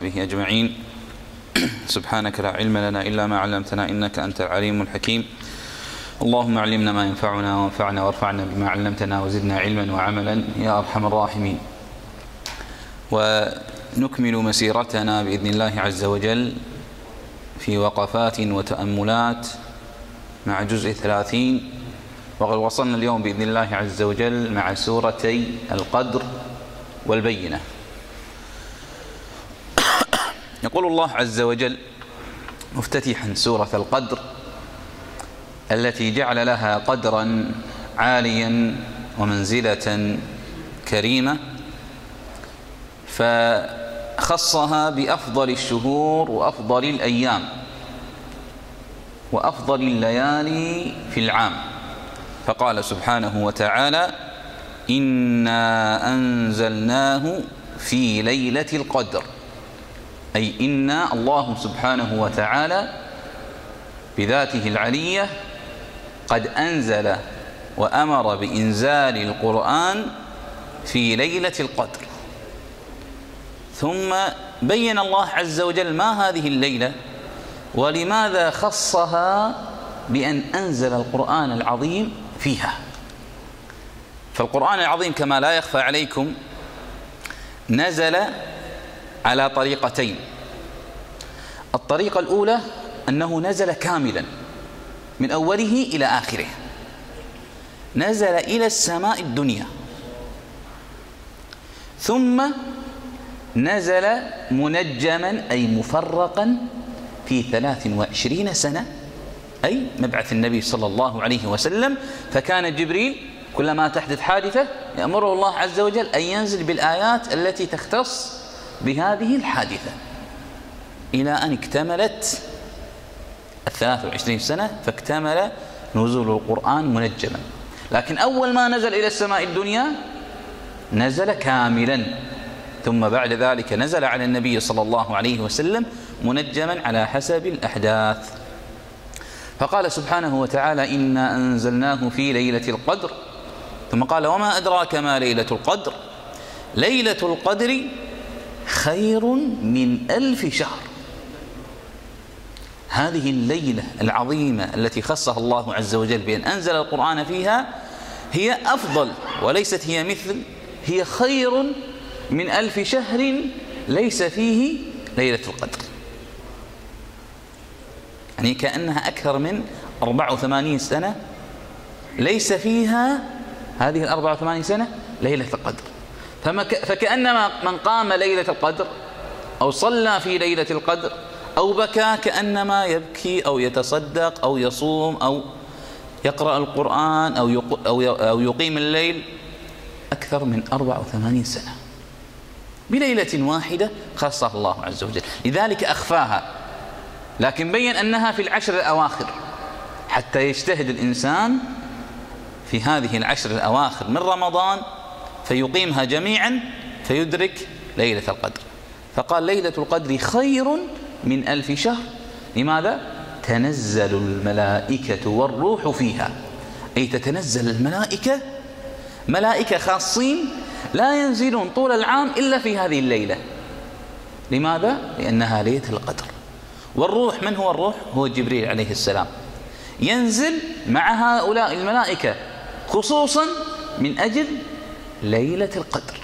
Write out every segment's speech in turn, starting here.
به أجمعين. سبحانك لا علم لنا إلا ما علمتنا إنك أنت العليم الحكيم. اللهم علمنا ما ينفعنا وانفعنا وارفعنا بما علمتنا وزدنا علما وعملا يا أرحم الراحمين. ونكمل مسيرتنا بإذن الله عز وجل في وقفات وتأملات مع جزء ثلاثين. وقد وصلنا اليوم بإذن الله عز وجل مع سورتي القدر والبينة. يقول الله عز وجل مفتتحا سورة القدر التي جعل لها قدرا عاليا ومنزلة كريمة فخصها بأفضل الشهور وأفضل الأيام وأفضل الليالي في العام. فقال سبحانه وتعالى إنا أنزلناه في ليلة القدر. أي إن الله سبحانه وتعالى بذاته العلية قد أنزل وأمر بإنزال القرآن في ليلة القدر. ثم بين الله عز وجل ما هذه الليلة ولماذا خصها بأن أنزل القرآن العظيم فيها. فالقرآن العظيم كما لا يخفى عليكم نزل على طريقتين. الطريقة الأولى أنه نزل كاملا من أوله إلى آخره. نزل إلى السماء الدنيا. ثم نزل منجما أي مفرقا في ثلاث وعشرين سنة أي مبعث النبي صلى الله عليه وسلم. فكان جبريل كلما تحدث حادثة يأمره الله عز وجل أن ينزل بالآيات التي تختص بهذه الحادثة. إلى أن اكتملت الثلاث وعشرين سنة فاكتمل نزول القرآن منجما. لكن أول ما نزل إلى السماء الدنيا نزل كاملا. ثم بعد ذلك نزل على النبي صلى الله عليه وسلم منجما على حسب الأحداث. فقال سبحانه وتعالى إنا أنزلناه في ليلة القدر. ثم قال وما أدراك ما ليلة القدر؟ ليلة القدر خير من ألف شهر. هذه الليلة العظيمة التي خصها الله عز وجل بأن أنزل القرآن فيها هي أفضل وليست هي مثل هي خير من ألف شهر ليس فيه ليلة القدر. يعني كأنها أكثر من 84 سنة ليس فيها هذه ال 84 سنة ليلة القدر. فكأنما من قام ليلة القدر أو صلى في ليلة القدر أو بكى كأنما يبكي أو يتصدق أو يصوم أو يقرأ القرآن أو أو يقيم الليل أكثر من 84 سنة بليلة واحدة خصها الله عز وجل. لذلك أخفاها لكن بين أنها في العشر الأواخر حتى يجتهد الإنسان في هذه العشر الأواخر من رمضان فيقيمها جميعا فيدرك ليلة القدر. فقال ليلة القدر خير من ألف شهر. لماذا؟ تنزل الملائكة والروح فيها. أي تتنزل الملائكة؟ ملائكة خاصين لا ينزلون طول العام إلا في هذه الليلة. لماذا؟ لأنها ليلة القدر. والروح من هو الروح؟ هو جبريل عليه السلام. ينزل مع هؤلاء الملائكة خصوصا من أجل ليلة القدر.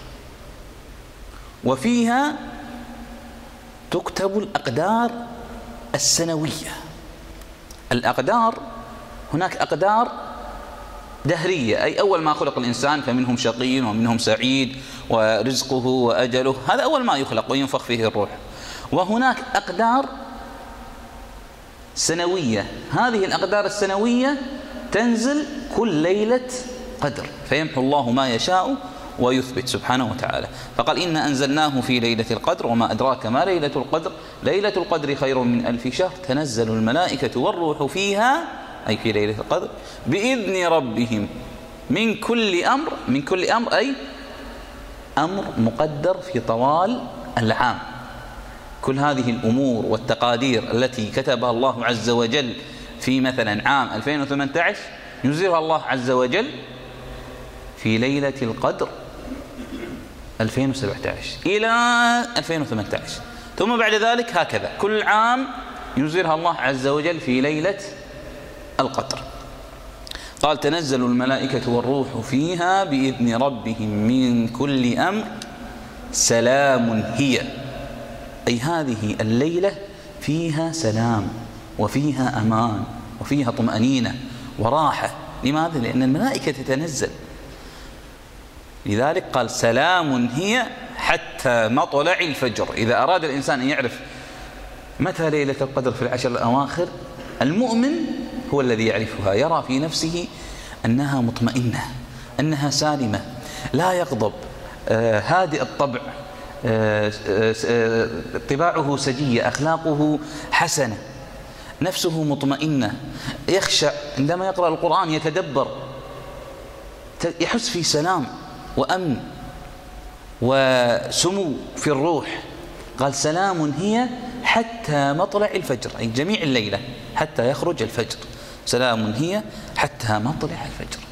وفيها تكتب الأقدار السنوية. الأقدار هناك أقدار دهرية. أي أول ما خلق الإنسان فمنهم شقي ومنهم سعيد ورزقه وأجله. هذا أول ما يخلق وينفخ فيه الروح. وهناك أقدار سنوية. هذه الأقدار السنوية تنزل كل ليلة قدر. فيمحو الله ما يشاء ويثبت سبحانه وتعالى. فقال إن أنزلناه في ليلة القدر وما أدراك ما ليلة القدر. ليلة القدر خير من ألف شهر. تنزل الملائكة والروح فيها أي في ليلة القدر بإذن ربهم. من كل أمر من كل أمر أي أمر مقدر في طوال العام. كل هذه الأمور والتقادير التي كتبها الله عز وجل في مثلا عام 2018 ينزلها الله عز وجل في ليلة القدر 2017 إلى 2018 ثم بعد ذلك هكذا. كل عام ينزلها الله عز وجل في ليلة القدر. قال تنزل الملائكة والروح فيها بإذن ربهم من كل أمر. سلام هي. أي هذه الليلة فيها سلام وفيها أمان وفيها طمأنينة وراحة. لماذا؟ لأن الملائكة تتنزل. لذلك قال سلام هي حتى مطلع الفجر. إذا أراد الإنسان أن يعرف متى ليلة القدر في العشر الأواخر المؤمن هو الذي يعرفها يرى في نفسه أنها مطمئنة أنها سالمة لا يغضب آه، هادئ الطبع آه، آه، طباعه سجية أخلاقه حسنة نفسه مطمئنة يخشع عندما يقرأ القرآن يتدبر يحس في سلام. وأمن وسمو في الروح. قال سلام هي حتى مطلع الفجر أي جميع الليلة حتى يخرج الفجر. سلام هي حتى مطلع الفجر.